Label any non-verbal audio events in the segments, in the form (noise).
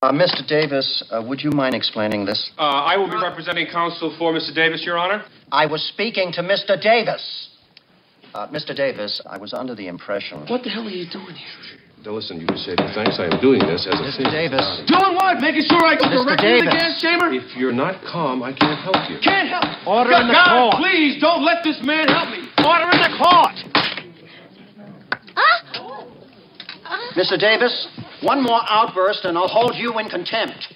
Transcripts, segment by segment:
Uh, Mr. Davis, uh, would you mind explaining this? Uh, I will be representing counsel for Mr. Davis, Your Honor. I was speaking to Mr. Davis. Uh, Mr. Davis, I was under the impression. What the hell are you doing here? Now listen, you can say thanks. I am doing this as a Mr. favor. Davis. Doing what? Making sure I go Mr. directly to the Davis. gas chamber? If you're not calm, I can't help you. Can't help. Order God, in the God, court. please don't let this man help me. Order in the court! Mr. Davis, one more outburst and I'll hold you in contempt.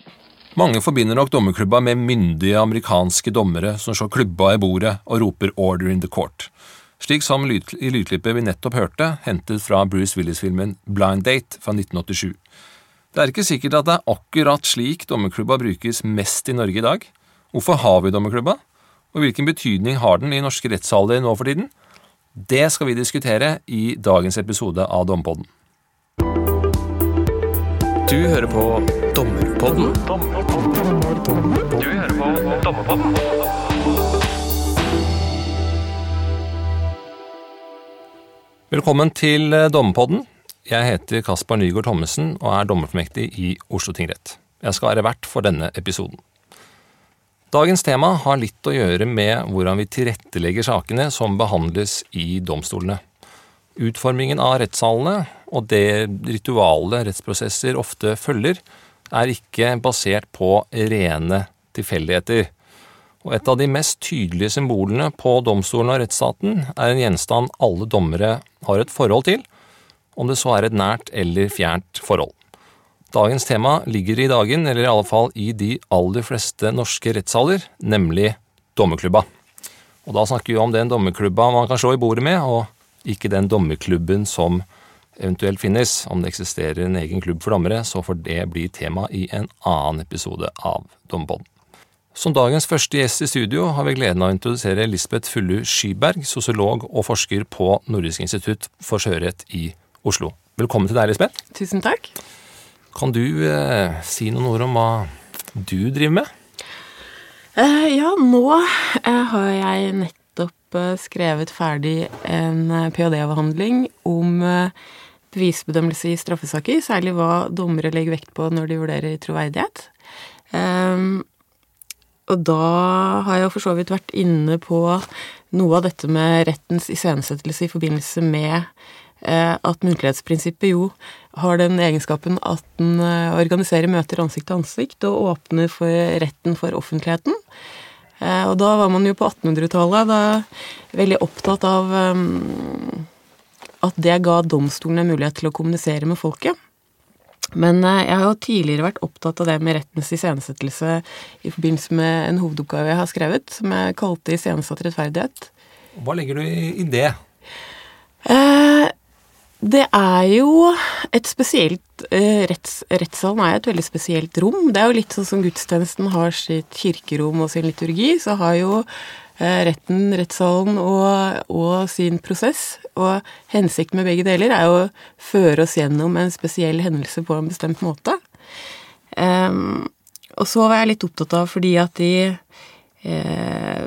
Mange forbinder nok dommerklubba med myndige amerikanske dommere som slår klubba i bordet og roper 'order in the court'. Slik som i lydklippet vi nettopp hørte, hentet fra Bruce Willis-filmen 'Blind Date' fra 1987. Det er ikke sikkert at det er akkurat slik dommerklubba brukes mest i Norge i dag. Hvorfor har vi dommerklubba, og hvilken betydning har den i norske rettssaler nå for tiden? Det skal vi diskutere i dagens episode av Dompodden. Du hører på Dommerpodden. Velkommen til eh, Dommerpodden. Jeg heter Kaspar Nygaard Thommessen og er dommerformektig i Oslo tingrett. Jeg skal være vert for denne episoden. Dagens tema har litt å gjøre med hvordan vi tilrettelegger sakene som behandles i domstolene. Utformingen av rettssalene og det rituale rettsprosesser ofte følger, er ikke basert på rene tilfeldigheter. Og et av de mest tydelige symbolene på domstolen og rettsstaten er en gjenstand alle dommere har et forhold til, om det så er et nært eller fjernt forhold. Dagens tema ligger i dagen, eller i alle fall i de aller fleste norske rettssaler, nemlig dommerklubba. Og da snakker vi om den dommerklubba man kan slå i bordet med, og ikke den dommerklubben som eventuelt finnes. Om det eksisterer en egen klubb for dommere, så får det bli tema i en annen episode av Dombånd. Som dagens første gjest i studio har vi gleden av å introdusere Lisbeth Fullu Skyberg, sosiolog og forsker på Nordisk institutt for sjøørret i Oslo. Velkommen til deg, Lisbeth. Tusen takk. Kan du eh, si noen ord om hva du driver med? Eh, ja, nå eh, har jeg skrevet ferdig en eh, ph.d.-avhandling om eh, bevisbedømmelse i straffesaker, særlig hva dommere legger vekt på når de vurderer troverdighet. Ehm, og da har jeg for så vidt vært inne på noe av dette med rettens iscenesettelse i forbindelse med eh, at muntlighetsprinsippet jo har den egenskapen at den organiserer møter ansikt til ansikt og åpner for retten for offentligheten. Eh, og da var man jo på 1800-tallet da veldig opptatt av eh, at det ga domstolene mulighet til å kommunisere med folket. Men eh, jeg har jo tidligere vært opptatt av det med rettens iscenesettelse i forbindelse med en hovedoppgave jeg har skrevet, som jeg kalte 'Iscenesatt rettferdighet'. Hva legger du i det? Eh, det er jo et spesielt eh, retts, Rettssalen er et veldig spesielt rom. Det er jo litt sånn som gudstjenesten har sitt kirkerom og sin liturgi, så har jo eh, retten, rettssalen og, og sin prosess. Og hensikten med begge deler er jo å føre oss gjennom en spesiell hendelse på en bestemt måte. Um, og så var jeg litt opptatt av fordi at de eh,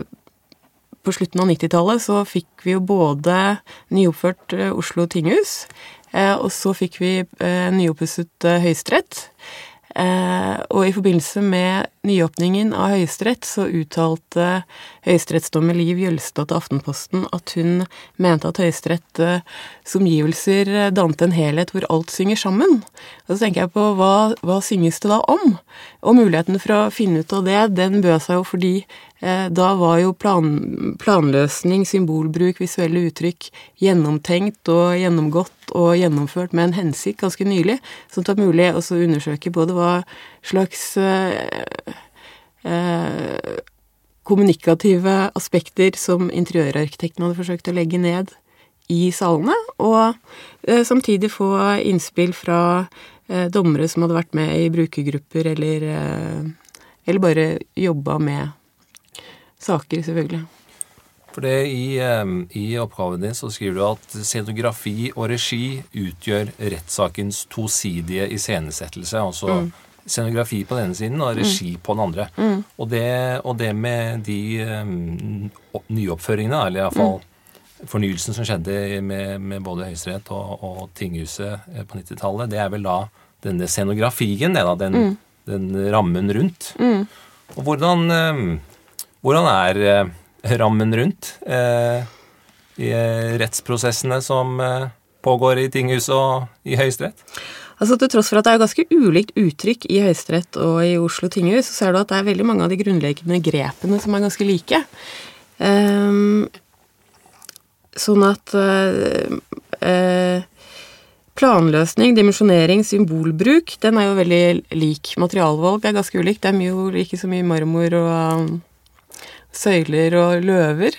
på slutten av 90-tallet så fikk vi jo både nyoppført eh, Oslo tinghus, eh, og så fikk vi eh, nyoppusset Høyesterett. Og i forbindelse med nyåpningen av Høyesterett så uttalte høyesterettsdommer Liv Jølstad til Aftenposten at hun mente at Høyesteretts omgivelser dannet en helhet hvor alt synger sammen. Og så tenker jeg på hva, hva synges det da om? Og muligheten for å finne ut av det, den bød seg jo fordi da var jo plan, planløsning, symbolbruk, visuelle uttrykk gjennomtenkt og gjennomgått og gjennomført med en hensikt ganske nylig, som det var mulig å undersøke både hva slags eh, eh, kommunikative aspekter som interiørarkitekten hadde forsøkt å legge ned i salene, og eh, samtidig få innspill fra eh, dommere som hadde vært med i brukergrupper, eller, eh, eller bare jobba med saker, selvfølgelig. For det i, I oppgaven din så skriver du at scenografi og regi utgjør rettssakens tosidige iscenesettelse. Altså scenografi på den ene siden og regi på den andre. Og, det, og det med de um, opp- nyoppføringene, eller iallfall fornyelsen som skjedde med, med både Høyesterett og, og tinghuset eh, på 90-tallet, det er vel da denne scenografien, det da, den den rammen rundt. Og hvordan, eh, hvordan er eh, rammen rundt eh, i eh, rettsprosessene som pågår i tinghuset og i Høyesterett? Altså Til tross for at det er ganske ulikt uttrykk i Høyesterett og i Oslo tinghus, så ser du at det er veldig mange av de grunnleggende grepene som er ganske like. Um, sånn at uh, uh, planløsning, dimensjonering, symbolbruk, den er jo veldig lik. Materialvalg er ganske ulikt. Det er mye, ikke så mye marmor og søyler og løver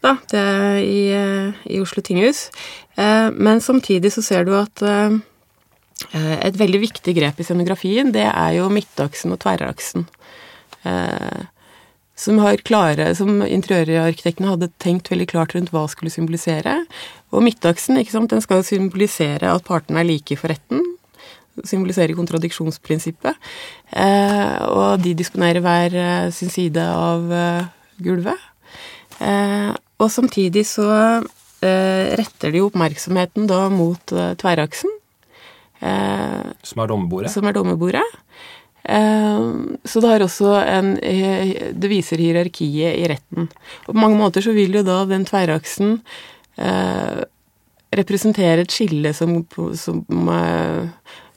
da, det er i, eh, i Oslo tinghus. Eh, men samtidig så ser du at eh, Et veldig viktig grep i scenografien, det er jo midtaksen og tverraksen. Som har klare, som interiørarkitektene hadde tenkt veldig klart rundt hva skulle symbolisere. Og midtaksen ikke sant, den skal symbolisere at partene er like for retten. Symbolisere kontradiksjonsprinsippet. Eh, og de disponerer hver eh, sin side av eh, gulvet. Eh, og samtidig så eh, retter de oppmerksomheten da mot tverraksen. Eh, Som er dommerbordet? som er dommerbordet. Eh, Så det har også en Det viser hierarkiet i retten. Og på mange måter så vil jo da den tverraksen eh, representere et skille som, som eh,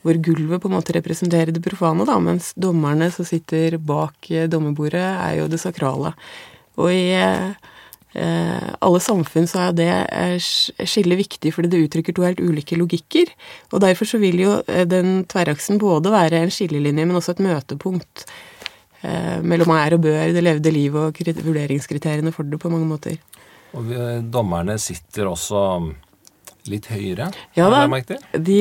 Hvor gulvet på en måte representerer det profane, da, mens dommerne som sitter bak eh, dommerbordet, er jo det sakrale. Og i eh, alle samfunn så er det eh, skillet viktig fordi det uttrykker to helt ulike logikker. Og derfor så vil jo den tverraksen både være en skillelinje, men også et møtepunkt mellom er og bør, det levde liv og vurderingskriteriene for det på mange måter. Og dommerne sitter også litt høyere? Ja da. De,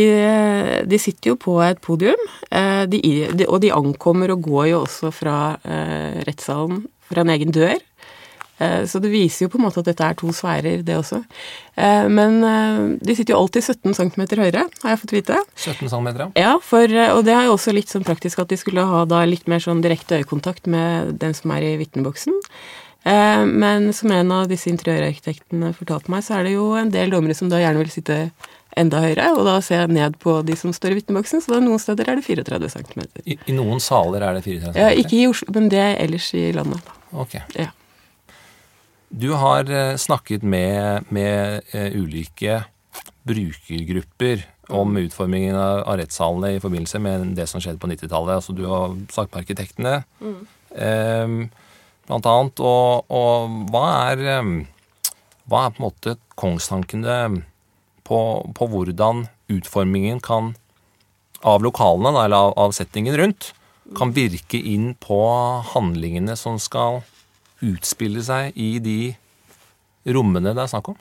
de sitter jo på et podium, eh, de, de, og de ankommer og går jo også fra eh, rettssalen fra en egen dør. Eh, Så det viser jo på en måte at dette er to sfærer, det også. Eh, Men eh, de sitter jo alltid 17 cm høyere, har jeg fått vite. 17 cm, ja. Ja, for, eh, og det er jo også litt sånn praktisk at de skulle ha da litt mer sånn direkte øyekontakt med den som er i vitneboksen. Eh, Men som en av disse interiørarkitektene fortalte meg, så er det jo en del dommere som da gjerne vil sitte enda høyere, og da ser jeg ned på de som står i vitneboksen, så da noen steder er det 34 cm. I, I noen saler er det 34 cm? Ja, ikke i Oslo, men det er ellers i landet. Ok. Ja. Du har eh, snakket med, med eh, ulike brukergrupper om utformingen av, rettssalene i forbindelse med det som skjedde på 90-tallet. Altså, du har snakket med arkitektene, eh, blant annet. Og, og hva er hva er på en måte kongstankene på, på hvordan utformingen kan av lokalene, da, eller av, av settingen rundt, kan virke inn på handlingene som skal utspille seg i de rommene det er snakk om?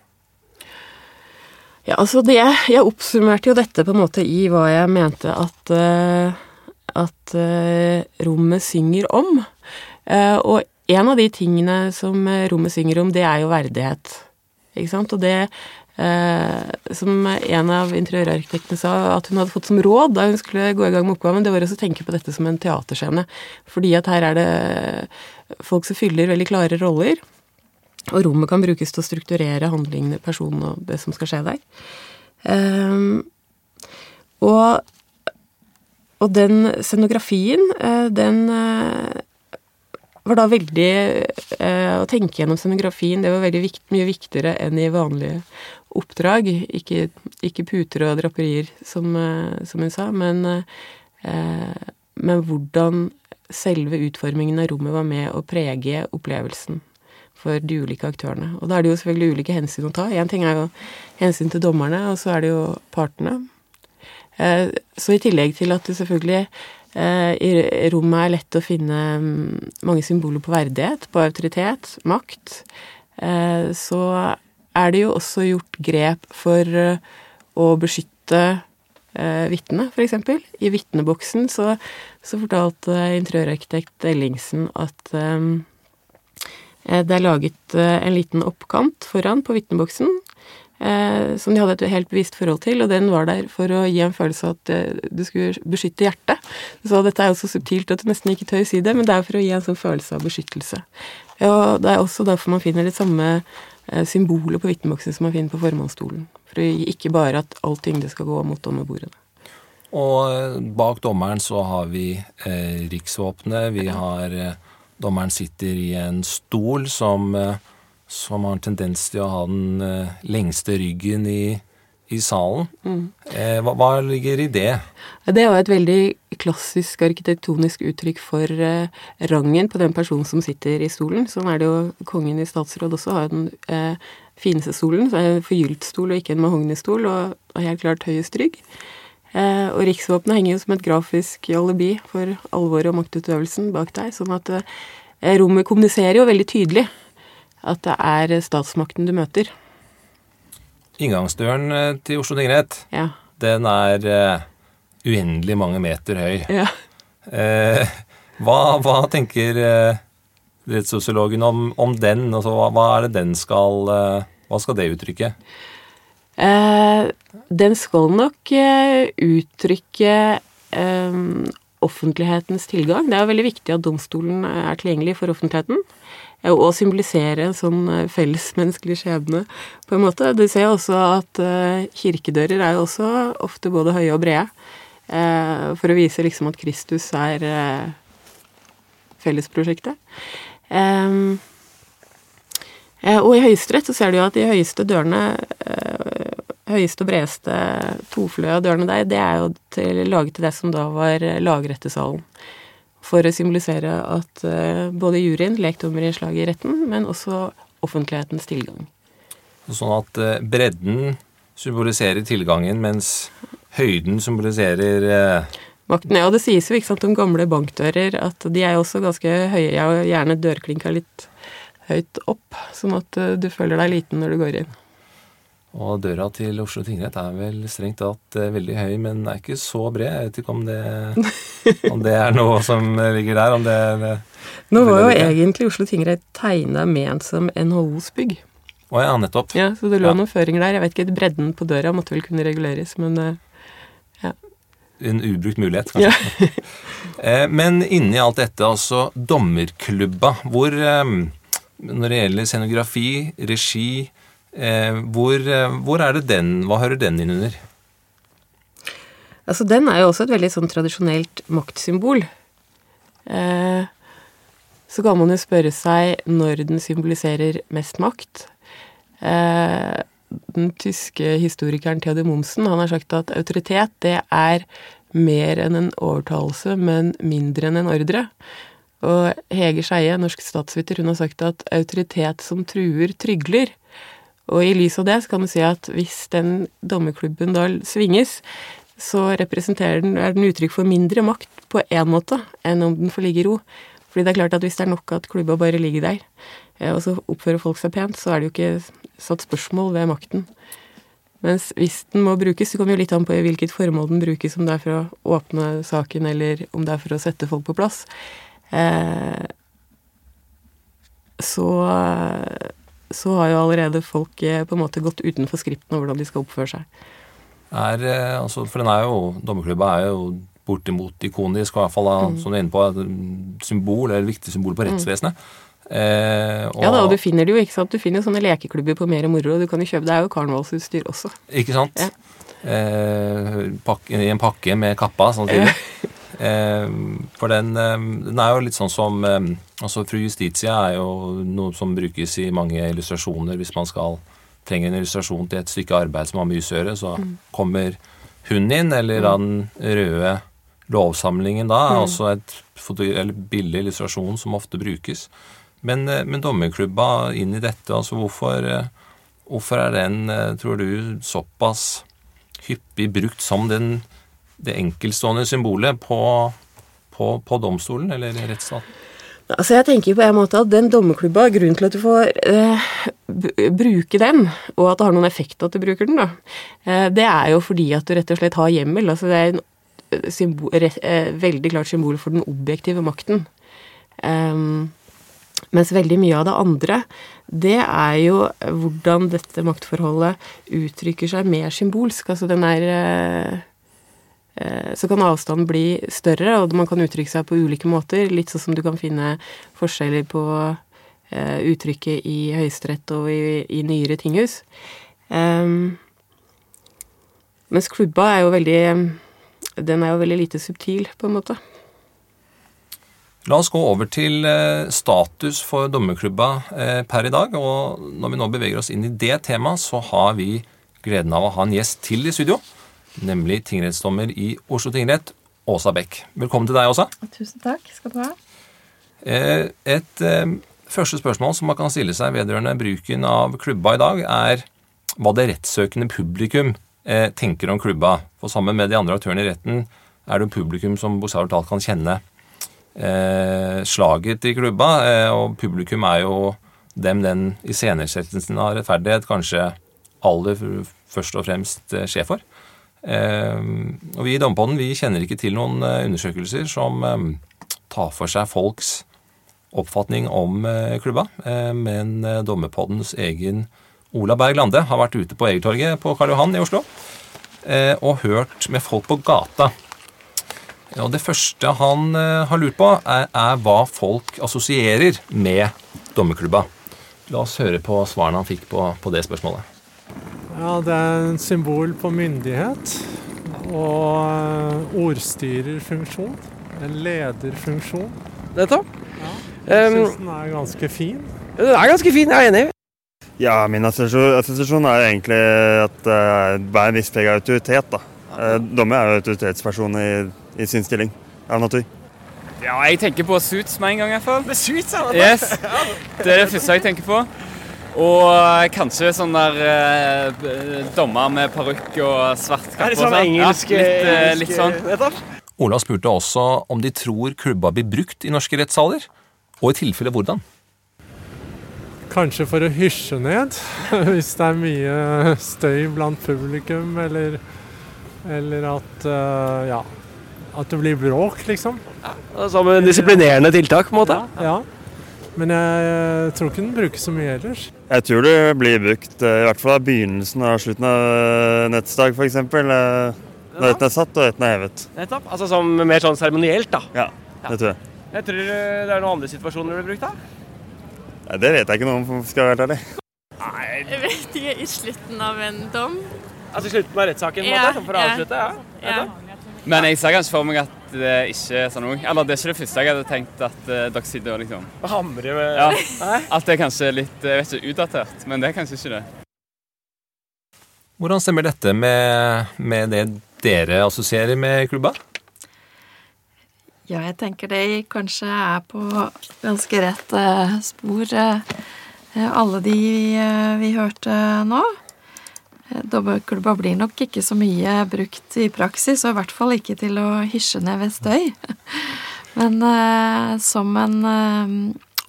Ja, altså det, Jeg oppsummerte jo dette på en måte i hva jeg mente at, eh, at eh, rommet synger om. Eh, og en av de tingene som eh, rommet synger om, det er jo verdighet. Ikke sant? Og det eh, som en av interiørarkitektene sa at hun hadde fått som råd da hun skulle gå i gang med oppgaven, det var å tenke på dette som en teaterscene. Fordi at her er det folk som fyller veldig klare roller. Og rommet kan brukes til å strukturere handlingene, personen og det som skal skje der. Um, og, og den scenografien, eh, den var da veldig eh, Å tenke gjennom scenografien, det var veldig vikt, mye viktigere enn i vanlige oppdrag. Ikke, ikke puter og draperier, som, eh, som hun sa, men, eh, men hvordan selve utformingen av rommet var med å prege opplevelsen for de ulike aktørene. Og da er det jo selvfølgelig ulike hensyn å ta. Én ting er jo hensyn til dommerne, og så er det jo partene. Eh, Så i tillegg til at det selvfølgelig i rommet er lett å finne mm, mange symboler på verdighet, på autoritet, makt, eh, så er det jo også gjort grep for eh, å beskytte vitnene, f.eks. I vitneboksen så, så fortalte interiørarkitekt Ellingsen at eh, Eh, Det er laget eh, en liten oppkant foran på vitneboksen, eh, som de hadde et helt bevisst forhold til, og den var der for å gi en følelse av at eh, du skulle beskytte hjertet. Så dette er jo så subtilt at du nesten ikke tør si det, men det er for å gi en sånn følelse av beskyttelse. Og det er også derfor man finner det samme eh, symbolet på vitneboksen som man finner på formannsstolen. For å gi ikke bare at all tyngde skal gå mot dommerbordene. Og eh, bak dommeren så har vi eh, riksvåpenet. Vi har eh, Dommeren sitter i en stol som, eh, som har en tendens til å ha den eh, lengste ryggen i, i salen. Eh, hva, hva ligger i det? Det er jo et veldig klassisk arkitektonisk uttrykk for eh, rangen på den personen som sitter i stolen. Sånn er det jo kongen i statsråd også har den eh, fineste stolen. Så er det en forgylt stol og ikke en mahognistol, og, og helt klart høyest rygg. Eh, og riksvåpenet henger jo som et grafisk alibi for alvoret og maktutøvelsen bak deg. Sånn at eh, rommet kommuniserer jo veldig tydelig at det er statsmakten du møter. Inngangsdøren eh, til Oslo tingrett, Ja. den er uh, uendelig mange meter høy. ja. Uh, hva, hva tenker uh, rettssosiologen om, om den? Altså, hva, hva er det den skal Hva skal det uttrykke? Den skal nok uttrykke offentlighetens tilgang. Det er veldig viktig at domstolen er tilgjengelig for offentligheten. Og symbolisere en sånn eh, fellesmenneskelig skjebne, på en måte. Du ser også at eh, kirkedører er jo også ofte både høye og brede. eh, For å vise liksom at Kristus er fellesprosjektet. Og i Høyesterett så ser du jo at de høyeste dørene, høyeste og bredeste tofløya dørene der, det er jo til, laget til det som da var lagrettesalen. For å symbolisere at eh, både juryen, lekdommerinnslaget i retten, men også offentlighetens tilgang. Sånn at eh, bredden symboliserer tilgangen, mens høyden symboliserer eh, Makten, ja, det sies jo ikke sant om gamle bankdører at de er også ganske høye, Jeg og gjerne dørklinka litt høyt opp, sånn at du føler deg liten når du går inn. Og døra til Oslo tingrett er vel strengt tatt eh, veldig høy, men er ikke så bred. Jeg vet ikke om det, (laughs) om det er noe som ligger der. Om det, det Nå var jo egentlig Oslo tingrett tegna ment som NHOs bygg. Å ja, nettopp. Ja, så det lå Ja. noen føringer der. Jeg vet ikke, bredden på døra måtte vel kunne reguleres, men ja. En ubrukt mulighet, kanskje. ja. (laughs) Eh, Men inni alt dette, altså dommerklubba, hvor eh, Når det gjelder scenografi, regi, eh, hvor, eh, hvor er det den Hva hører den inn under? Altså, den er jo også et veldig sånn tradisjonelt maktsymbol. Eh, så kan man jo spørre seg når den symboliserer mest makt. Eh, den tyske historikeren Theodor Momsen han har sagt at autoritet det er mer enn en overtalelse, men mindre enn en ordre. Og Hege Skeie, norsk statsviter, hun har sagt at autoritet som truer, trygler. Og i lys av det så kan du si at hvis den dommerklubben da svinges, så representerer den, er den uttrykk for mindre makt på én måte enn om den får ligge i ro. Fordi det er klart at hvis det er nok at klubba bare ligger der, eh, og så oppfører folk seg pent, så er det jo ikke satt spørsmål ved makten. Mens hvis den må brukes, det kommer jo litt an på hvilket formål den brukes, om det er for å åpne saken, eller om det er for å sette folk på plass. Eh, så, så har jo allerede folk eh, på en måte gått utenfor skripten over hvordan de skal oppføre seg. Er, eh, altså, for den er jo, Dommerklubba er jo bortimot ikonisk, og i hvert fall da, som du er inne på, et symbol, eller et viktig symbol på rettsvesenet. Eh, og, Ja da, og du finner det jo, ikke sant. Du finner jo sånne lekeklubber på mer moro, og du kan jo kjøpe Det er jo karnevalsutstyr også. Ikke sant? Ja. Eh, pakke, I en pakke med kappa, sånn. Eh, for den, eh, den er jo litt sånn som eh, altså Fru Justitia er jo noe som brukes i mange illustrasjoner. Hvis man skal trenger en illustrasjon til et stykke arbeid som har med jus å gjøre, så kommer hun inn, eller den røde lovsamlingen da, er også et billig illustrasjon som ofte brukes. Men, eh, men dommerklubba inn i dette, altså hvorfor, eh, hvorfor er den, eh, tror du, såpass hyppig brukt som den, det enkeltstående symbolet på, på, på domstolen eller rettsstaten? Altså jeg tenker på en måte at den dommerklubba, grunnen til at du får eh, bruke den, og at det har noen effekt at du bruker den, da, eh, det er jo fordi at du rett og slett har hjemmel. Altså det er en eh, symbol, eh, veldig klart symbol for den objektive makten. Ehm, mens veldig mye av det andre, det er jo hvordan dette maktforholdet uttrykker seg mer symbolsk. Altså den er eh, så kan avstanden bli større, og man kan uttrykke seg på ulike måter. Litt sånn som du kan finne forskjeller på eh, uttrykket i Høyesterett og i, i nyere tinghus. Um, mens klubba er jo veldig den er jo veldig lite subtil, på en måte. La oss gå over til eh, status for dommerklubba eh, per i dag. Og når vi nå beveger oss inn i det temaet, så har vi gleden av å ha en gjest til i studio. Nemlig tingrettsdommer i Oslo tingrett, Åsa Bech. Velkommen til deg, Åsa. Tusen takk skal du ha. Eh, Et eh, første spørsmål som man kan stille seg vedrørende bruken av klubba i dag, er hva det rettssøkende publikum eh, tenker om klubba. For sammen med de andre aktørene i retten er det jo publikum som bokstavelig talt kan kjenne slaget i klubba, og publikum er jo dem den iscenesettelsen av rettferdighet kanskje aller først og fremst skjer for. Eh, og vi i Dompodden vi kjenner ikke til noen eh, undersøkelser som eh, tar for seg folks oppfatning om klubba, men Dommerpoddens egen Ola Berg Lande har vært ute på Egertorget på Karl Johan i Oslo og hørt med folk på gata. Og Det første han har lurt på, er, er hva folk assosierer med dommerklubba. La oss høre på svarene han fikk på, på det spørsmålet. Ja, det er en symbol på myndighet og eh, ordstyrerfunksjon. En lederfunksjon. Nettopp. Jeg Um, syns den er ganske fin. den er ganske fin, jeg er enig. Ja, min assosiasjon er egentlig at det bærer en viss preg av autoritet. da. Eh, Dommer er jo autoritetsperson i, i sin stilling, av natur. Ja, jeg tenker på Suits med en gang i hvert fall. Med suits, ja. Yes, Det er det første jeg tenker på. Og eh, kanskje sånn der eh, dommer med parykk og svart kappe. litt sånn engelsk, Ja, litt, eh, litt sånn. Ola spurte også om de tror klubba blir brukt i norske rettssaler, og i tilfelle hvordan. Kanskje for å hysje ned, (laughs) hvis det er mye støy blant publikum, eller, eller at eh, ja, at det blir bråk, liksom. Som en disiplinerende tiltak, på en måte. ja. Ja. Men jeg tror ikke den brukes så mye ellers. Jeg tror det blir brukt, eh, i hvert fall av begynnelsen av slutten av nettsdag nettets dag, f.eks. Når retten er satt og retten er hevet. Nettopp. Altså som mer sånn seremonielt, da. Ja, det tror jeg. Jeg tror det er noen andre situasjoner det blir brukt, da. Nei, det vet jeg ikke noe om, skal jeg være helt ærlig. Jeg vet ikke, i slutten av en dom. Altså slutten av rettssaken, på en Ja, måte, for å ja. avslutte. ja. Ja. Men jeg ser ganske for meg at det er ikke sånn òg. Eller det er ikke det første jeg hadde tenkt at uh, dere sitter og liksom Hamrer med Ja. At det er kanskje litt jeg vet ikke, utdatert, men det er kanskje ikke det. Hvordan stemmer dette med, med det dere assosierer med klubba? Ja, jeg tenker de kanskje er på ganske rett eh, spor, eh, alle de vi hørte nå. Eh, Dommerklubba blir nok ikke så mye brukt i praksis, og i hvert fall ikke til å hysje ned ved støy. (laughs) Men eh, som en eh,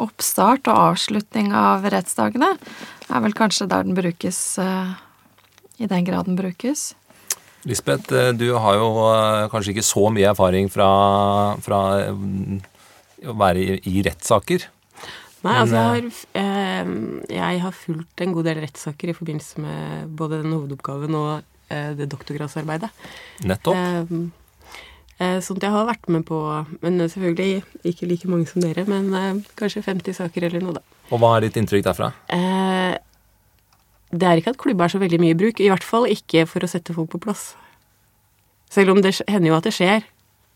oppstart og avslutning av rettsdagene er vel kanskje der den brukes, eh, i den grad den brukes. Lisbeth, eh, du har jo eh, kanskje ikke så mye erfaring fra, fra eh, å være i, i rettssaker. Nei, altså jeg har, eh, jeg har fulgt en god del rettssaker i forbindelse med både den hovedoppgaven og eh, det doktorgradsarbeidet. Nettopp. Eh, eh, at jeg har vært med på Men selvfølgelig ikke like mange som dere, men eh, kanskje 50 saker eller noe, da. Og hva er ditt inntrykk derfra? Eh, det er ikke at klubba er så veldig mye i bruk, i hvert fall ikke for å sette folk på plass. Selv om det hender jo at det skjer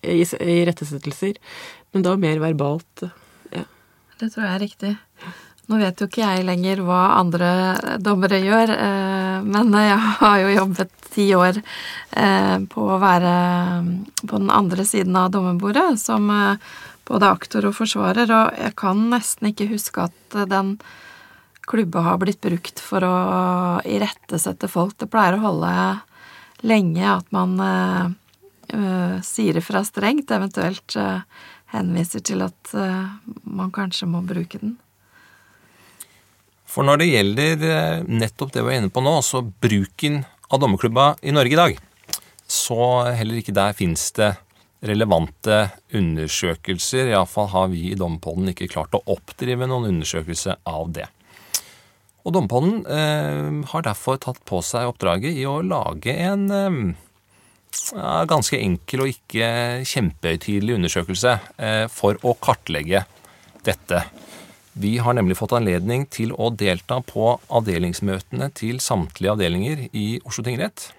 i, i rettesettelser, men da mer verbalt. Det tror jeg er riktig. Nå vet jo ikke jeg lenger hva andre dommere gjør, eh, men jeg har jo jobbet ti år eh, på å være mm, på den andre siden av dommerbordet, som eh, både aktor og forsvarer, og jeg kan nesten ikke huske at eh, den klubba har blitt brukt for å irettesette folk. Det pleier å holde lenge at man eh, eh, sier ifra strengt, eventuelt eh, henviser til at eh, man kanskje må bruke den. For når det gjelder eh, nettopp det vi er inne på nå, så bruken av dommerklubba i Norge i dag, så heller ikke der fins det relevante undersøkelser. Iallfall har vi i Dommerpodden ikke klart å oppdrive noen undersøkelse av det. Og Dommerpodden eh, har derfor tatt på seg oppdraget i å lage en eh, ganske enkel og ikke kjempehøytidelig undersøkelse eh, for å kartlegge dette. Vi har nemlig fått anledning til å delta på avdelingsmøtene til samtlige avdelinger i Oslo tingrett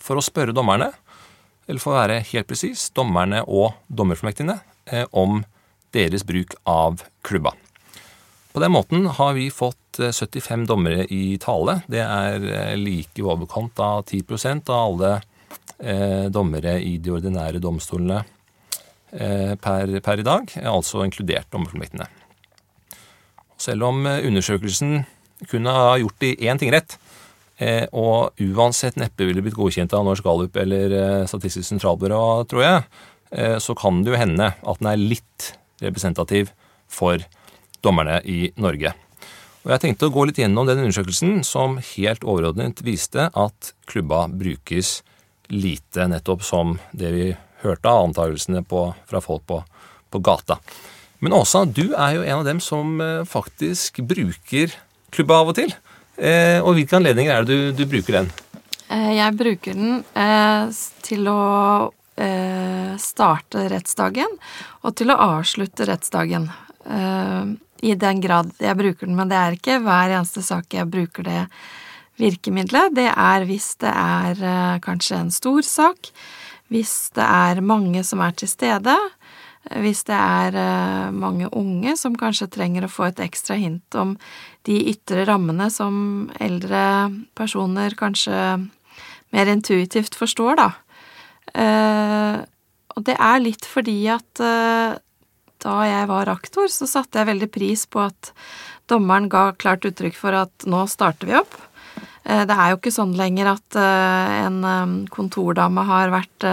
for å spørre dommerne eller for å være helt presis, dommerne og dommerformektigene eh, om deres bruk av klubba. På den måten har vi fått eh, 75 dommere i tale. Det er eh, like i overkant av 10% av alle eh, dommere i de ordinære domstolene eh, per, per i dag, altså inkludert dommerfullmektene. Selv om eh, undersøkelsen kunne ha gjort i én tingrett, eh, og uansett neppe ville blitt godkjent av Norsk Gallup eller eh, Statistisk sentralbyrå, tror jeg, eh, så kan det jo hende at den er litt representativ for dommerne i Norge. Og Jeg tenkte å gå litt gjennom den undersøkelsen som helt overordnet viste at klubba brukes lite, nettopp som det vi hørte av antakelsene fra folk på, på gata. Men Åsa, du er jo en av dem som eh, faktisk bruker klubba av og til. Eh, og hvilke anledninger er det du, du bruker den? Eh, Jeg bruker den eh, til å eh, starte rettsdagen og til å avslutte rettsdagen. Eh, I den grad jeg bruker den, men det er ikke hver eneste sak jeg bruker det virkemidlet. Det er hvis det er eh, kanskje en stor sak, hvis det er mange som er til stede, hvis det er eh, mange unge som kanskje trenger å få et ekstra hint om de ytre rammene som eldre personer kanskje mer intuitivt forstår, da. Eh, og det er litt fordi at da jeg var aktor, så satte jeg veldig pris på at dommeren ga klart uttrykk for at nå starter vi opp. Eh, Det er jo ikke sånn lenger at eh, en eh, kontordame har vært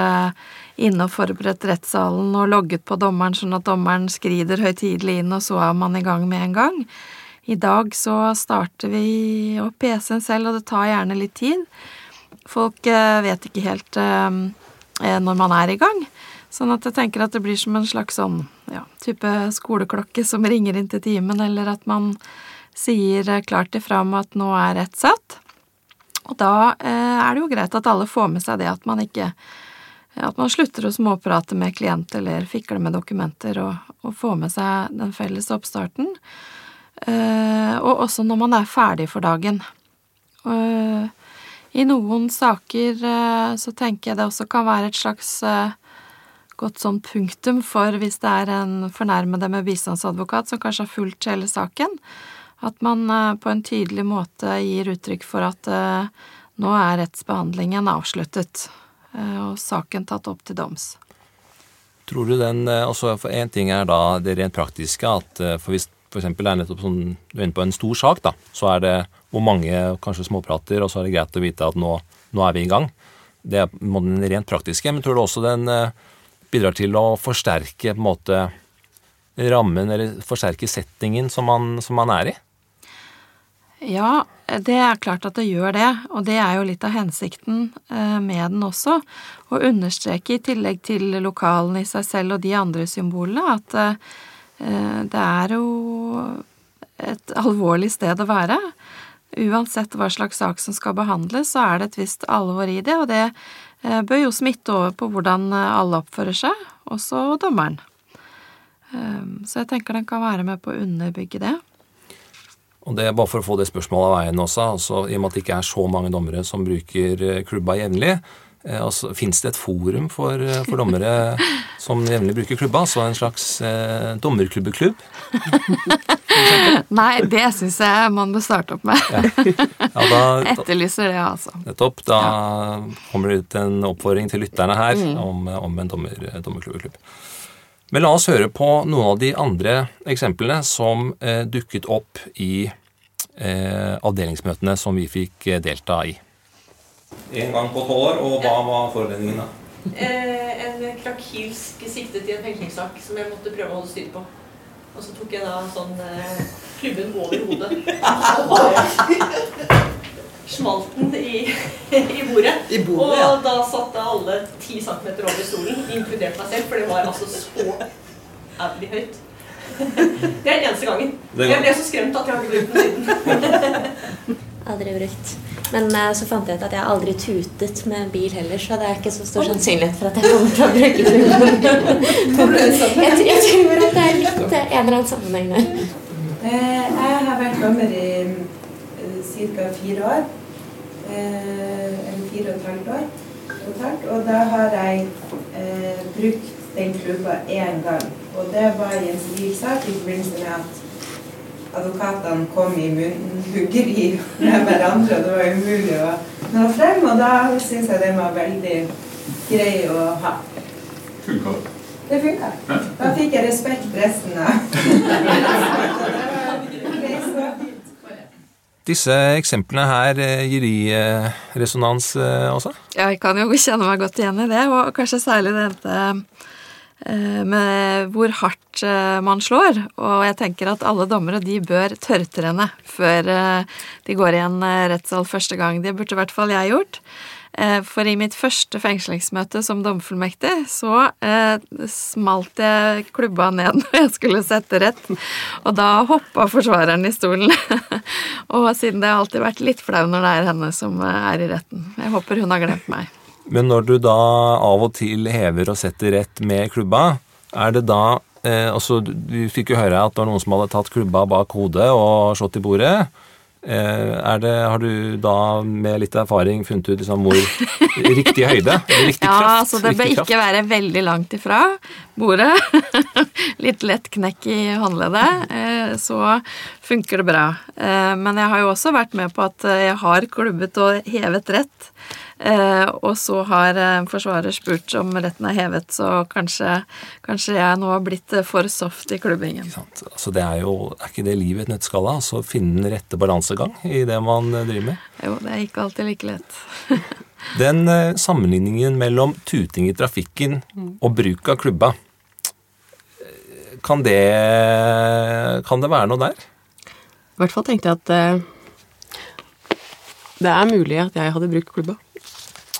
inne og forberedt rettssalen og logget på dommeren sånn at dommeren skrider høytidelig inn, og så er man i gang med en gang. I dag så starter vi opp PC-en selv, og det tar gjerne litt tid. Folk vet ikke helt når man er i gang. Sånn at jeg tenker at det blir som en slags sånn ja, type skoleklokke som ringer inn til timen, eller at man sier klart ifra om at nå er rett satt. Og da eh, er det jo greit at alle får med seg det, at man ikke at man slutter å småprate med klient eller fikle med dokumenter, og, og få med seg den felles oppstarten. Eh, og også når man er ferdig for dagen. Eh, I noen saker eh, så tenker jeg det også kan være et slags godt sånn punktum for hvis det er en fornærmede med bistandsadvokat som kanskje har fulgt hele saken, at man eh, på en tydelig måte gir uttrykk for at eh, nå er rettsbehandlingen avsluttet eh, og saken tatt opp til doms. Tror du den, eh, altså for En ting er da det rent praktiske, at for hvis for eksempel er nettopp sånn, du er inne på en stor sak, da, så er det hvor mange kanskje småprater, og så er det greit å vite at nå, nå er vi i gang. Det er den rent praktiske, men tror du også den bidrar til å forsterke på en måte rammen, eller forsterke settingen som man, som man er i? Ja, det er klart at det gjør det, og det er jo litt av hensikten eh, med den også. Å understreke, i tillegg til lokalen i seg selv og de andre symbolene, at eh, det er jo et alvorlig sted å være. Uansett hva slags sak som skal behandles, så er det et visst alvor i det, og det eh, bør jo smitte over på hvordan alle oppfører seg, også dommeren. Så jeg tenker den kan være med på å underbygge det. Og det er Bare for å få det spørsmålet av veien også, altså, i og med at det ikke er så mange dommere som bruker eh, klubba jevnlig, eh, altså, fins det et forum for, eh, for dommere (laughs) som jevnlig bruker klubba? Så en slags eh, dommerklubbeklubb? Nei, det syns jeg man bør starte opp med. Ja, Ja, da, Etterlyser det, altså. nettopp. Da kommer det ut en oppfordring til lytterne her Mm. om, om en dommer, dommerklubbeklubb. Men la oss høre på noen av de andre eksemplene som eh, dukket opp i eh, avdelingsmøtene som vi fikk eh, delta i. En gang på tolv år, og hva var forberedningen da? Eh, en krakilsk siktet i en fengslingssak som jeg måtte prøve å holde styr på. Og så tok jeg da sånn eh, klubben over hodet. (laughs) (laughs) Smalt den i, i bordet. I bordet, og ja. da satt alle ti centimeter over stolen, inkludert meg selv, for det var altså så ærlig høyt. Det er den eneste gangen. Den. Jeg ble så skremt at jeg har ikke brukt den siden. Aldri brukt. Men eh, så fant jeg ut at jeg aldri tutet med bil heller, så det er ikke så stor sannsynlighet for at jeg kommer til å bruke tuben. (laughs) jeg, jeg tror at det er litt eh, en eller annen sammenheng der. Eh, Jeg har vært dommer i ca. fire år. Eh, Eller fire og et halvt år. totalt. Og da har jeg eh, brukt den klubba én gang. Og det var i en sivilsak i forbindelse med at advokatene kom i munnhuggeri (laughs) med hverandre, og det var umulig å nå frem. Og da syns jeg den var veldig grei å ha. Funka det? Det funka. Da fikk jeg respekt resten av (laughs) (laughs) Disse eksemplene her, eh, gir de resonans eh, også? Jeg kan jo kjenne meg godt igjen i det, og kanskje særlig dette eh, med hvor hardt man slår. Og jeg tenker at alle dommere de bør tørrtrene før de går i en rettssal første gang. Det burde i hvert fall jeg gjort. Eh, For i mitt første fengslingsmøte som domfullmektig så eh, smalt jeg klubba ned (laughs) når jeg skulle sette rett, og da hoppa forsvareren i stolen. (laughs) og siden det har alltid vært litt flau når det er henne som eh, er i retten. Jeg håper hun har glemt meg. Men når du da av og til hever og setter rett med klubba, er det da eh, altså, Du fikk jo høre at det var noen som hadde tatt klubba bak hodet og slått i bordet. Eh, er det, har du da med litt erfaring funnet ut liksom hvor riktig høyde? riktig riktig ja, kraft? altså det bør ikke være veldig langt ifra bordet. (laughs) Litt lett knekk i håndleddet, eh, så funker det bra. Eh, Men jeg har jo også vært med på at jeg har klubbet og hevet rett. Eh, Og så har eh, forsvarer spurt om retten er hevet, så kanskje, kanskje jeg nå har blitt eh, for soft i klubbingen. Altså, det er jo er ikke det livet et nøtteskall? da? Altså finne den rette balansegang i det man driver med? Jo, det er ikke alltid like lett. (laughs) Den sammenligningen mellom tuting i trafikken og bruk av klubba, kan det, kan det være noe der? I hvert fall tenkte jeg at det er mulig at jeg hadde brukt klubba.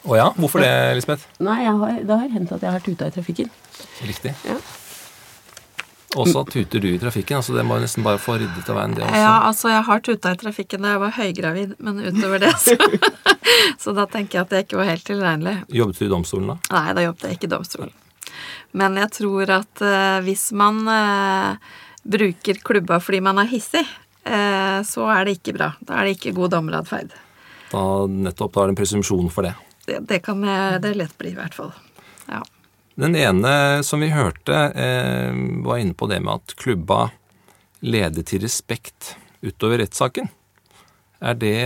Å ja, hvorfor det, Lisbeth? Nei, jeg har, det har hendt at jeg har tuta i trafikken. Riktig. Ja. Og så tuter du i trafikken, altså det må jo nesten bare få ryddet av veien, det også. Ja, altså jeg har tuta i trafikken da jeg var høygravid, men utover det så (laughs) Så da tenker jeg at det ikke var helt tilregnelig. Jobbet du i domstolen da? Nei, da jobbet jeg ikke i domstolen. Men jeg tror at uh, hvis man uh, bruker klubba fordi man er hissig, uh, så er det ikke bra. Da er det ikke god dommeratferd. Da nettopp da er det en presumpsjon for det. Det, det kan jeg, det lett bli, i hvert fall. Ja. Den ene som vi hørte, eh, var inne på det med at klubba leder til respekt utover rettssaken. Er det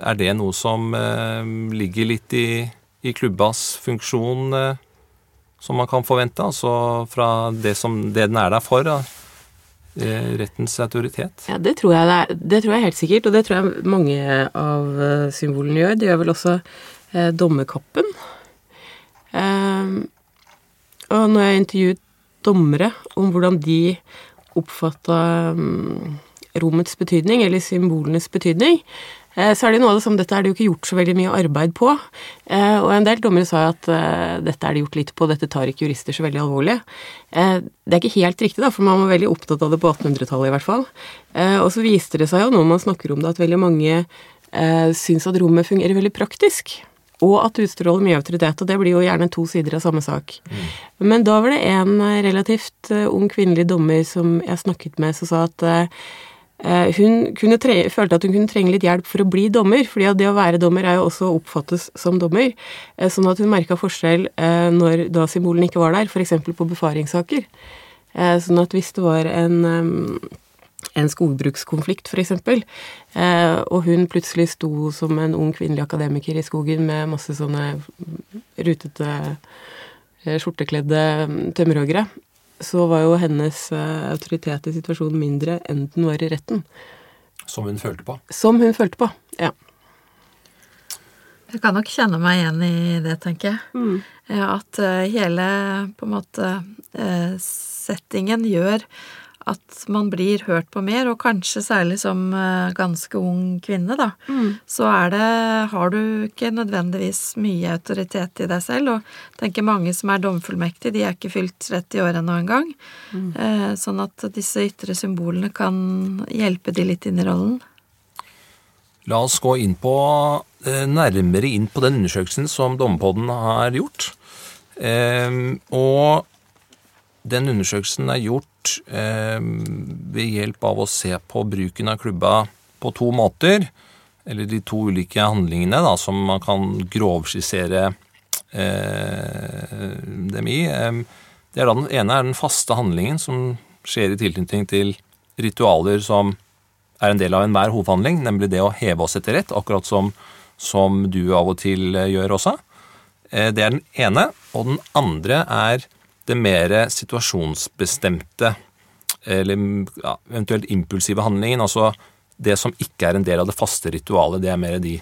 Er det noe som eh, ligger litt i, i klubbas funksjon, eh, som man kan forvente? Altså fra det, som, det den er der for? Da? Eh, rettens autoritet? Ja, det tror, det, er, det tror jeg helt sikkert, og det tror jeg mange av eh, symbolene gjør. Det gjør vel også eh, dommerkappen. Eh, og når jeg intervjuet dommere om hvordan de oppfatta mm, rommets betydning, eller symbolenes betydning, så er det noe av det som dette er det jo ikke gjort så veldig mye arbeid på. Eh, og en del dommere sa at eh, dette er det gjort litt på, dette tar ikke jurister så veldig alvorlig. Eh, det er ikke helt riktig, da, for man var veldig opptatt av det på 1800-tallet i hvert fall. Eh, og så viste det seg jo når man snakker om det, at veldig mange eh, syns at rommet fungerer veldig praktisk. Og at det utstråler mye autoritet, og det blir jo gjerne to sider av samme sak. Men da var det en eh, relativt eh, ung kvinnelig dommer som jeg snakket med, som sa at eh, eh, hun kunne tre følte at hun kunne trenge litt hjelp for å bli dommer, fordi det å være dommer er jo også å oppfattes som dommer. Eh, sånn at hun merka forskjell eh, når da symbolen ikke var der, f.eks. på befaringssaker. Eh, sånn at hvis det var en eh, en skogbrukskonflikt, f.eks., eh, og hun plutselig sto som en ung kvinnelig akademiker i skogen med masse sånne rutete, eh, skjortekledde mm, tømmerhoggere, så var jo hennes uh, autoritet i situasjonen mindre enn den var i retten. Som hun følte på? Som hun følte på, ja. Jeg kan nok kjenne meg igjen i det, tenker jeg. Mm. At eh, hele på en måte eh, settingen gjør at man blir hørt på mer, og kanskje særlig som eh, ganske ung kvinne, da. Så er det Har du ikke nødvendigvis mye autoritet i deg selv, og tenker mange som er domfullmektige, de er ikke fylt 30 år ennå engang. Mm. Eh, Sånn at disse ytre symbolene kan hjelpe de litt inn i rollen. La oss gå inn på, eh, nærmere inn på den undersøkelsen som Dommepodden har gjort. Eh, og den undersøkelsen er gjort eh, ved hjelp av å se på bruken av klubba på to måter. eller de to ulike handlingene da, som man kan grovskissere eh, dem i. Eh, det er da Den ene er den faste handlingen som skjer i tilknytning til ritualer som er en del av enhver hovedhandling, nemlig det å heve oss etter rett, akkurat som, som du av og til eh, gjør også. Eh, det er den ene. Og den andre er det mer situasjonsbestemte, eller ja, eventuelt impulsive handlingen. Altså det som ikke er en del av det faste ritualet. Det er mer de,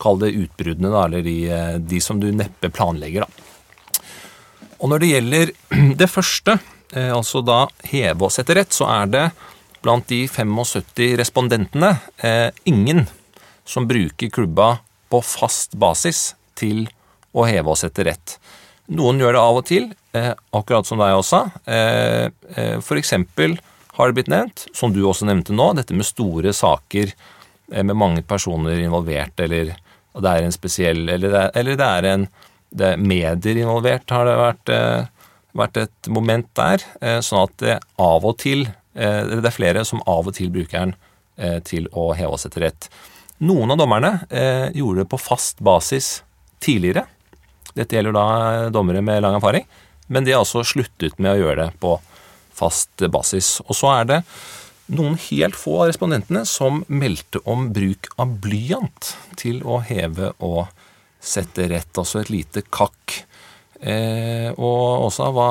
kall det utbruddene, da, eller de, eh, de som du neppe planlegger, da. Og når det gjelder (clears throat) det første, altså da heve oss etter rett, så er det blant de 75 respondentene eh, ingen som bruker klubba på fast basis til å heve oss etter rett. Noen gjør det av og til, eh, akkurat som deg også. Eh, eh, eksempel har det blitt nevnt, som du også nevnte nå, dette med store saker eh, med mange personer involvert, eller det er en spesiell Eller det er, eller det er en det er medier involvert, har det vært, eh, vært et moment der. Eh, sånn at det av og til Det er flere som av og til bruker den til å heve oss etter rett. Noen av dommerne gjorde det på fast basis tidligere. Dette gjelder da dommere med lang erfaring, men de har altså sluttet med å gjøre det på fast basis. Og så er det noen helt få av respondentene som meldte om bruk av blyant til å heve og sette rett, altså et lite kakk. Eh, og Åsa, hva,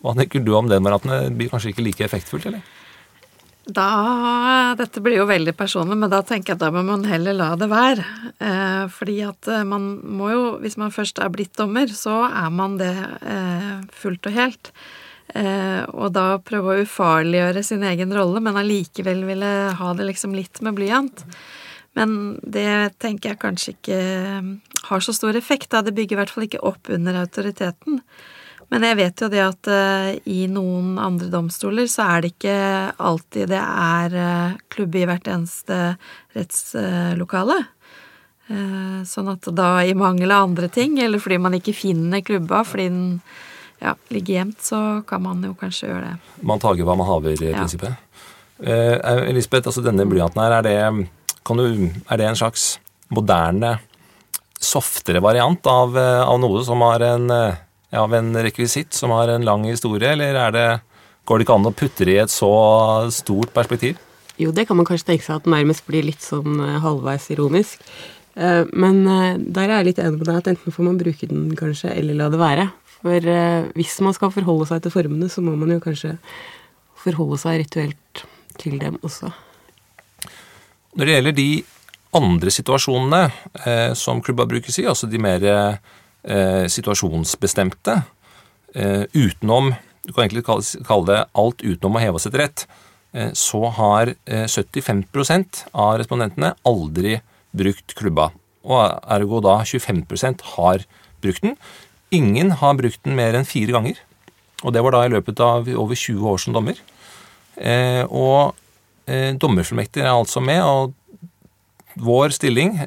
hva tenker du om det, varianten? Det blir kanskje ikke like effektfullt, eller? Da, Dette blir jo veldig personlig, men da tenker jeg at da må man heller la det være. Eh, fordi at eh, man må jo, hvis man først er blitt dommer, så er man det eh, fullt og helt. Eh, og da prøve å ufarliggjøre sin egen rolle, men allikevel ville ha det liksom litt med blyant. Men det tenker jeg kanskje ikke eh, har så stor effekt, da. Det bygger i hvert fall ikke opp under autoriteten. Men jeg vet jo det at uh, i noen andre domstoler så er det ikke alltid det er uh, klubb i hvert eneste rettslokale. Uh, sånn at da i mangel av andre ting, eller fordi man ikke finner klubba fordi den ja, ligger gjemt, så kan man jo kanskje gjøre det. Man tager hva man haver, i prinsippet. Ja. Elisabeth, altså denne blyanten her, er det, du, er det en slags moderne, softere variant av, av noe som har en av en rekvisitt som har en lang historie, eller er det, går det ikke an å putte det i et så stort perspektiv? Jo, det kan man kanskje tenke seg at nærmest blir litt sånn eh, halvveis ironisk. Eh, men eh, der er jeg litt enig med deg at enten får man bruke den kanskje, eller la det være. For hvis man skal forholde seg til formene, så må man jo kanskje forholde seg rituelt til dem også. Når det gjelder de andre situasjonene som klubba brukes i, altså de mer eh, situasjonsbestemte, eh, utenom Du kan egentlig kalle det alt utenom å heve oss etter rett. Eh, så har 75 eh, av respondentene aldri brukt klubba. Og ergo da 25% har brukt den. Ingen har brukt den mer enn fire ganger. Og det var da i løpet av over 20 år som dommer. Eh, og dommerfullmektig er altså med, og vår stilling,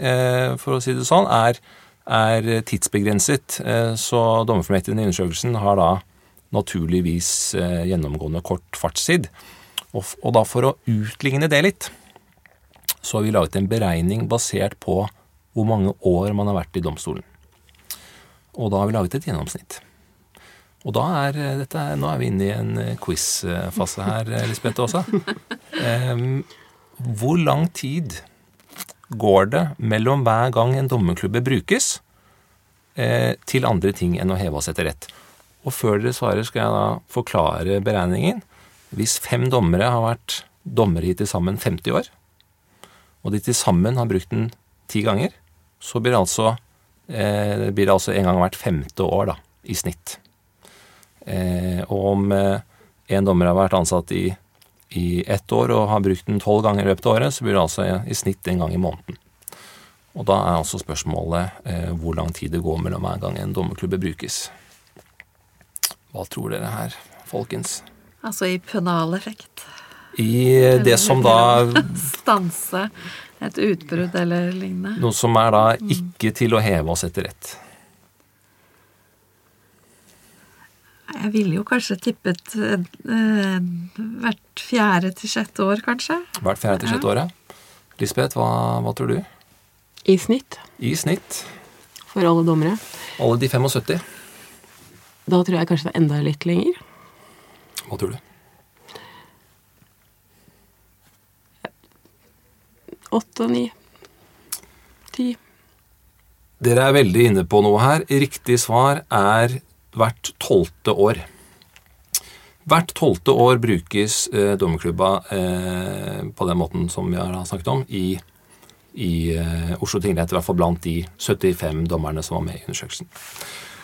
for å si det sånn, er er tidsbegrenset. Eh, så dommerfullmektigen i undersøkelsen har da naturligvis eh, gjennomgående kort fartstid. Og da for å utligne det litt, så har vi laget en beregning basert på hvor mange år man har vært i domstolen. Og da har vi laget et gjennomsnitt. Og da er eh, dette, Nå er vi inne i en quiz-fase her, Lisbeth også. (laughs) Hvor lang tid går det mellom hver gang en dommerklubbe brukes, eh, til andre ting enn å heve oss etter rett. Og før dere svarer, skal jeg da forklare beregningen. Hvis fem dommere har vært dommere i til sammen 50 år, og de til sammen har brukt den ti ganger, så blir det altså, eh, det altså en gang hvert femte år da, i snitt. Eh, og om eh, en dommer har vært ansatt i i ett år og har brukt den tolv ganger i løpet av året, så blir det altså i snitt en gang i måneden. Og da er altså spørsmålet eh, hvor lang tid det går mellom hver gang en dommerklubbe brukes. Hva tror dere her, folkens? Altså i pønaleffekt. I det som da (laughs) Stanse et utbrudd eller lignende. Noe som er da ikke til å heve oss etter rett. Jeg ville jo kanskje tippet eh, hvert fjerde til sjette år, kanskje. Hvert fjerde til sjette ja. år, ja. Lisbeth, hva, hva, tror du? I snitt i snitt. for alle dommere. Alle de 75. Da tror jeg kanskje det er enda litt lenger. Hva tror du? Åtte, ni, ti. Dere er veldig inne på noe her. Riktig svar er hvert tolvte år. Hvert tolvte år brukes eh, dommerklubba eh, på den måten som vi har snakket om, i, i eh, Oslo tingrett. I hvert fall blant de 75 dommerne som var med i undersøkelsen.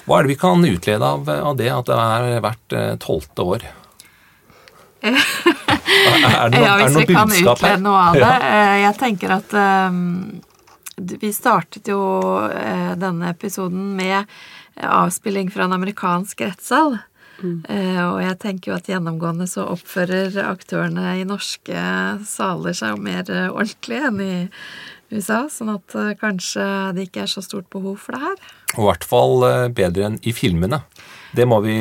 Hva er det vi kan utlede av, av det at det er hvert eh, tolvte år? Er det noe, ja, det hvis vi kan utlede noe av det. Ja. Eh, Jeg tenker at um, vi startet jo denne episoden med avspilling fra en amerikansk rettssal. Mm. Og jeg tenker jo at gjennomgående så oppfører aktørene i norske saler seg jo mer eh, ordentlig enn i USA, sånn at eh, kanskje det ikke er så stort behov for det her. Og I hvert fall eh, bedre enn i filmene. Det må vi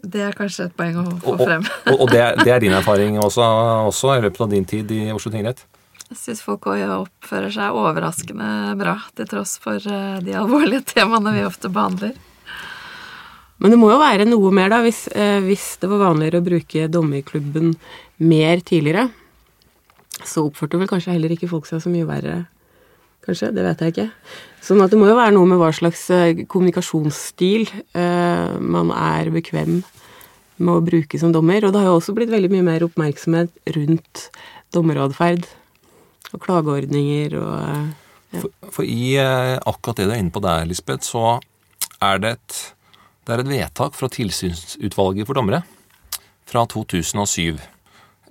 Det er kanskje et poeng å få Og, og, frem. og det, er, det er din (laughs) erfaring også, også i løpet av din tid i Oslo tingrett? Jeg syns folk også oppfører seg overraskende bra, til tross for eh, de alvorlige temaene vi ofte behandler. Men det må jo være noe mer, da, hvis, eh, hvis det var vanligere å bruke dommerklubben mer tidligere. Så oppførte vel kanskje heller ikke folk seg så mye verre, kanskje. Det vet jeg ikke. Sånn at det må jo være noe med hva slags eh, kommunikasjonsstil eh, man er bekvem med å bruke som dommer. Og det har jo også blitt veldig mye mer oppmerksomhet rundt dommeratferd og klageordninger og eh, ja. For, for i eh, akkurat det du er inne på der, Lisbeth, så er det et, det er et vedtak fra Tilsynsutvalget for dommere fra 2007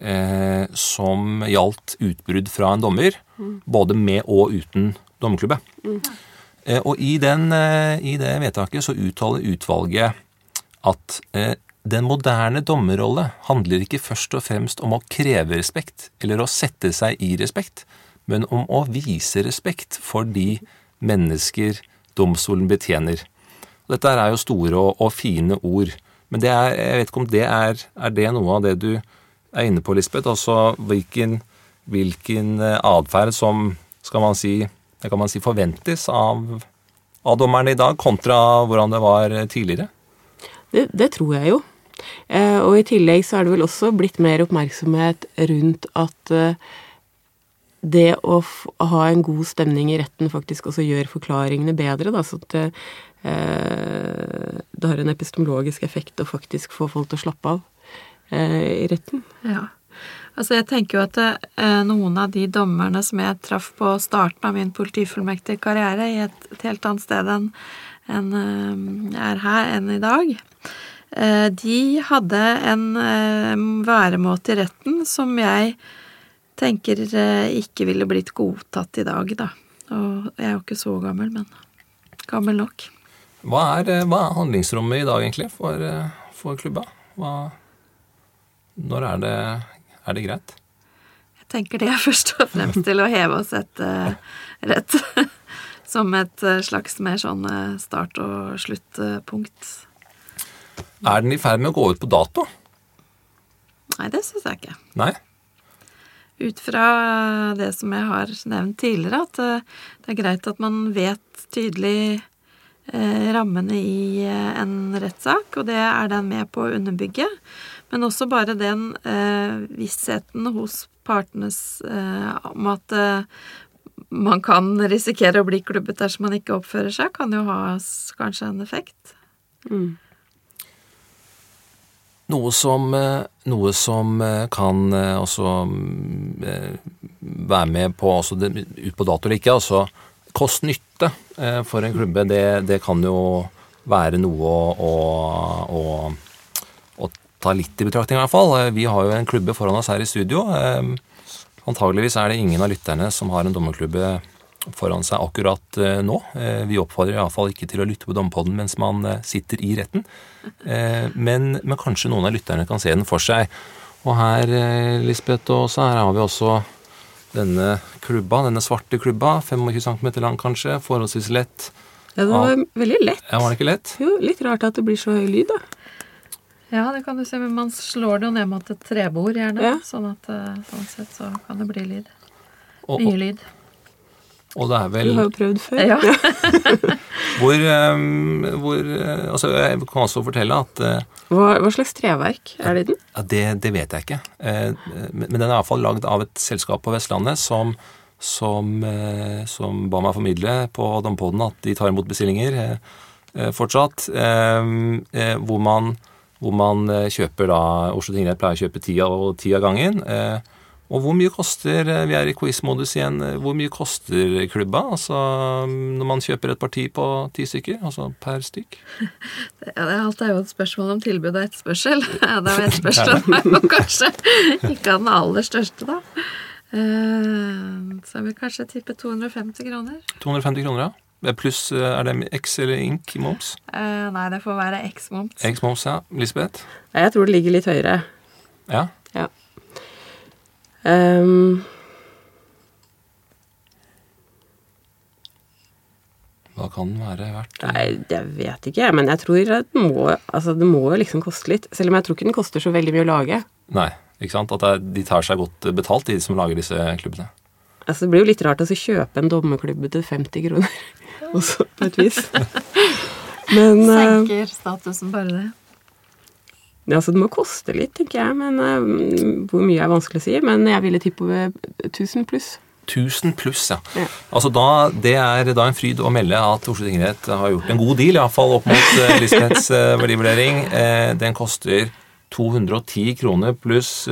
eh, som gjaldt utbrudd fra en dommer, Mm. både med og uten dommerklubbe. Mm. Eh, og i, den, eh, i det vedtaket så uttaler utvalget at eh, den moderne dommerrolle handler ikke først og fremst om å kreve respekt eller å sette seg i respekt, men om å vise respekt for de mennesker domstolen betjener. Dette er jo store og, og fine ord, men er, jeg vet ikke om det er, er det noe av det du er inne på, Lisbeth? Altså hvilken, hvilken eh, atferd som skal man si, det kan man si forventes av, av dommerne i dag, kontra hvordan det var tidligere? Det, det tror jeg jo. Eh, og i tillegg så er det vel også blitt mer oppmerksomhet rundt at eh, det å ha en god stemning i retten faktisk også gjør forklaringene bedre, da, så at eh, det har en epistemologisk effekt å faktisk få folk til å slappe av eh, i retten. Ja. Altså, jeg tenker jo at eh, noen av de dommerne som jeg traff på starten av min politifullmektige karriere, i et, et helt annet sted enn en, eh, er her enn i dag, eh, de hadde en eh, væremåte i retten som jeg tenker eh, ikke ville blitt godtatt i dag, da. Og jeg er jo ikke så gammel, men gammel nok. Hva er, eh, hva er handlingsrommet i dag egentlig for, eh, for klubba? Hva, når er det, er det greit? Jeg tenker det er først og fremst til å heve oss et uh, rett. (laughs) Som et eh, slags mer sånn eh, start- og sluttpunkt. Er den i ferd med å gå ut på dato? Nei, det syns jeg ikke. Nei? Ut fra det som jeg har nevnt tidligere, at eh, det er greit at man vet tydelig eh, rammene i eh, en rettssak, og det er den med på å underbygge. Men også bare den eh, vissheten hos partenes eh, om at eh, man kan risikere å bli klubbet dersom man ikke oppfører seg, kan jo ha kanskje en effekt. Noe som, eh, noe som eh, kan eh, også mm, eh, være med på altså ut på dato eller ikke, altså kost-nytte eh, for en klubbe, det, det kan jo være noe å, å, å, å ta litt i betraktning i hvert fall. Eh, Vi har jo en klubbe foran oss her i studio. Eh, Antageligvis er det ingen av lytterne som har en dommerklubbe foran seg akkurat nå. Vi oppfordrer iallfall ikke til å lytte på Dommerpodden mens man sitter i retten. Men, men kanskje noen av lytterne kan se den for seg. Og her, Lisbeth og Åsa, her har vi også denne klubba, denne svarte klubba. 25 cm lang kanskje, forholdsvis lett. Ja, det var veldig lett. Ja, Var det ikke lett? Jo, litt rart at det blir så høy lyd, da. Ja, det kan du se, men man slår det jo ned mot et trebord, gjerne. Ja. Sånn at eh, sånn sett så kan det bli lyd. Mye lyd. Og det er vel Du har jo prøvd før. Ja. (laughs) hvor, eh, hvor eh, Altså, jeg kan også fortelle at eh, Hva, hva slags treverk er det i den? Ja, det, det vet jeg ikke. Eh, Men den er iallfall lagd av et selskap på Vestlandet som, som, som ba meg formidle på Dompoden at de tar imot bestillinger fortsatt. eh, eh, Hvor man, hvor man kjøper da Oslo tingrett pleier å kjøpe ti av gangen. Og hvor mye koster eh, Vi er i quiz-modus igjen. eh, Hvor mye koster klubba? Altså når man kjøper et parti på ti stykker? Altså per stykk? (laughs) Ja, det er alt er jo et spørsmål om tilbud og etterspørsel. (laughs) Ja, det er jo etterspørselen er jo (laughs) kanskje ikke av den aller største, da. Eh, Så jeg vil kanskje tippe 250 kroner. 250 kroner, ja. Pluss er det X eller Ink i moms? Eh, Nei, det får være X-moms. X-moms, ja. Lisbeth? Jeg tror det ligger litt høyere. Ja. Ja. Ehm, Hva kan den være verdt? nei, jeg vet ikke, jeg, men jeg tror at det må, altså, det må jo liksom koste litt. Selv om jeg tror ikke den koster så veldig mye å lage. Nei, ikke sant? At det er, de tar seg godt betalt, de som lager disse klubbene. Altså, det blir jo litt rart å så kjøpe en dommerklubbe til 50 kroner, (laughs) også, på et vis. (laughs) Men eh, Senker statusen bare det. Ja, altså, det må koste litt, tenker jeg. Men uh, hvor mye er vanskelig å si. Men jeg ville tippe over 1000 pluss. 1000 pluss, ja. Ja. Altså da, Det er da en fryd å melde at Oslo tingrett har gjort en god deal, iallfall opp mot uh, Lisbeths uh, verdivurdering. Uh, den koster 210 kroner pluss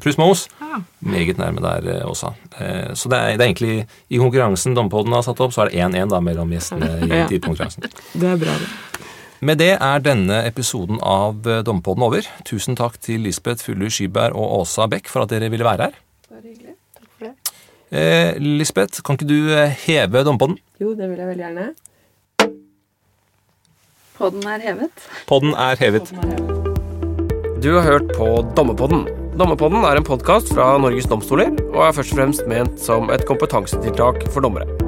pluss moms. Ja. Meget nærme der også. Så det er, det er egentlig I konkurransen Dompodden har satt opp, så er det 1-1 da mellom gjestene i Ja. tidkonkurransen. Det er bra, det. Med det er denne episoden av Dommepodden Dompodden over. Tusen takk til Lisbeth Fuller Skyberg og Åsa Bech for at dere ville være her. Bare hyggelig. Takk for det. Eh, Lisbeth, kan ikke du eh, heve Dompodden? Jo, det vil jeg veldig gjerne. Podden er hevet. Podden er hevet. Du har hørt på Dommepodden. Dommepodden er en podkast fra Norges domstoler og er først og fremst ment som et kompetansetiltak for dommere.